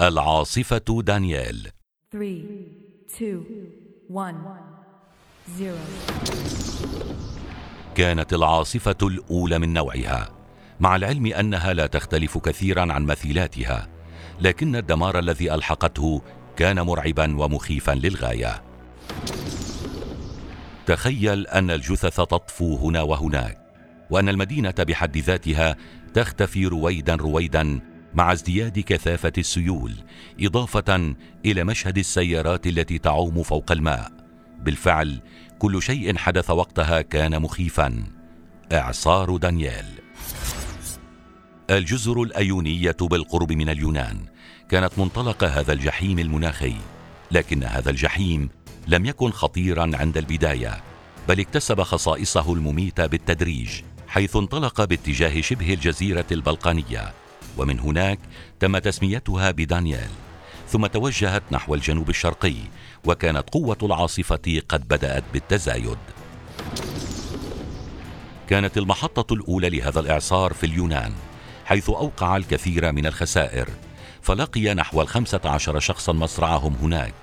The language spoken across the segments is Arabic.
العاصفة دانيال 3, 2, 1, 0. كانت العاصفة الأولى من نوعها مع العلم أنها لا تختلف كثيرا عن مثيلاتها لكن الدمار الذي ألحقته كان مرعبا ومخيفا للغاية تخيل أن الجثث تطفو هنا وهناك وأن المدينة بحد ذاتها تختفي رويدا رويدا مع ازدياد كثافة السيول إضافة إلى مشهد السيارات التي تعوم فوق الماء. بالفعل كل شيء حدث وقتها كان مخيفا. إعصار دانيال الجزر الأيونية بالقرب من اليونان كانت منطلق هذا الجحيم المناخي لكن هذا الجحيم لم يكن خطيرا عند البداية بل اكتسب خصائصه المميتة بالتدريج حيث انطلق باتجاه شبه الجزيرة البلقانية. ومن هناك تم تسميتها بدانيال ثم توجهت نحو الجنوب الشرقي وكانت قوة العاصفة قد بدأت بالتزايد. كانت المحطة الأولى لهذا الإعصار في اليونان حيث أوقع الكثير من الخسائر فلقي نحو الخمسة عشر شخصا مصرعهم هناك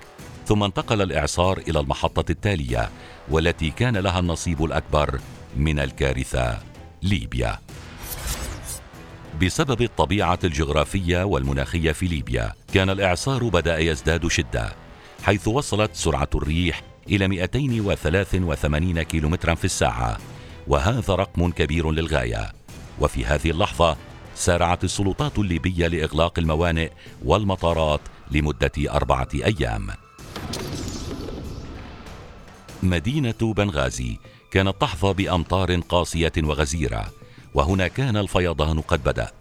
ثم انتقل الإعصار إلى المحطة التالية والتي كان لها النصيب الأكبر من الكارثة ليبيا. بسبب الطبيعة الجغرافية والمناخية في ليبيا كان الإعصار بدأ يزداد شدة حيث وصلت سرعة الريح إلى 283 كيلومترا في الساعة وهذا رقم كبير للغاية. وفي هذه اللحظة سارعت السلطات الليبية لإغلاق الموانئ والمطارات لمدة أربعة أيام. مدينة بنغازي كانت تحظى بأمطار قاسية وغزيرة وهنا كان الفيضان قد بدأ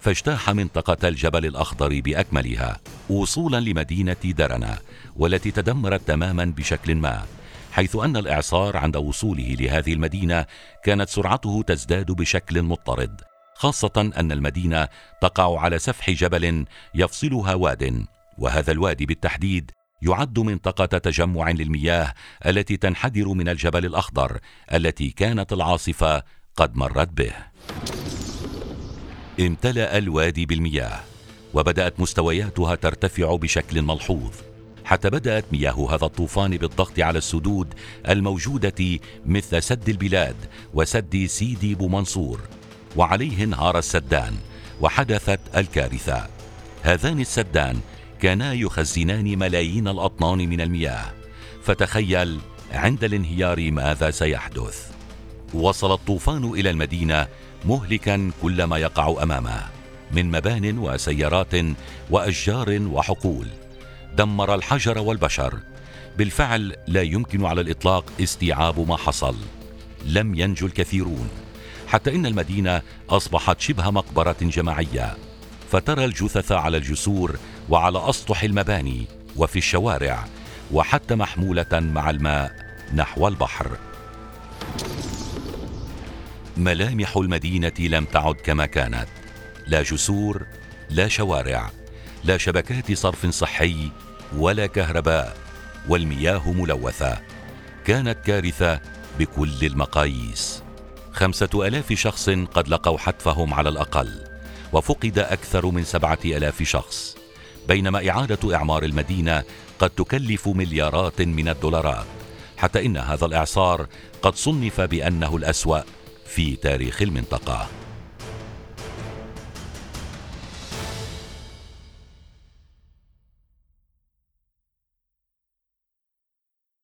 فاجتاح منطقة الجبل الأخضر بأكملها وصولا لمدينة درنا والتي تدمرت تماما بشكل ما حيث أن الإعصار عند وصوله لهذه المدينة كانت سرعته تزداد بشكل مضطرد خاصة أن المدينة تقع على سفح جبل يفصلها واد وهذا الوادي بالتحديد يعد منطقة تجمع للمياه التي تنحدر من الجبل الأخضر التي كانت العاصفة قد مرت به. امتلأ الوادي بالمياه وبدأت مستوياتها ترتفع بشكل ملحوظ حتى بدأت مياه هذا الطوفان بالضغط على السدود الموجودة مثل سد البلاد وسد سيدي بومنصور وعليه انهار السدان وحدثت الكارثة. هذان السدان كانا يخزنان ملايين الأطنان من المياه فتخيل عند الانهيار ماذا سيحدث. وصل الطوفان إلى المدينة مهلكا كل ما يقع أمامه من مبان وسيارات وأشجار وحقول. دمر الحجر والبشر. بالفعل لا يمكن على الإطلاق استيعاب ما حصل. لم ينجو الكثيرون. حتى إن المدينة أصبحت شبه مقبرة جماعية. فترى الجثث على الجسور وعلى أسطح المباني وفي الشوارع وحتى محمولة مع الماء نحو البحر. ملامح المدينة لم تعد كما كانت. لا جسور لا شوارع لا شبكات صرف صحي ولا كهرباء والمياه ملوثة. كانت كارثة بكل المقاييس. خمسة ألاف شخص قد لقوا حتفهم على الأقل وفقد أكثر من سبعة ألاف شخص. بينما إعادة إعمار المدينة قد تكلف مليارات من الدولارات حتى إن هذا الإعصار قد صنف بأنه الأسوأ. في تاريخ المنطقة.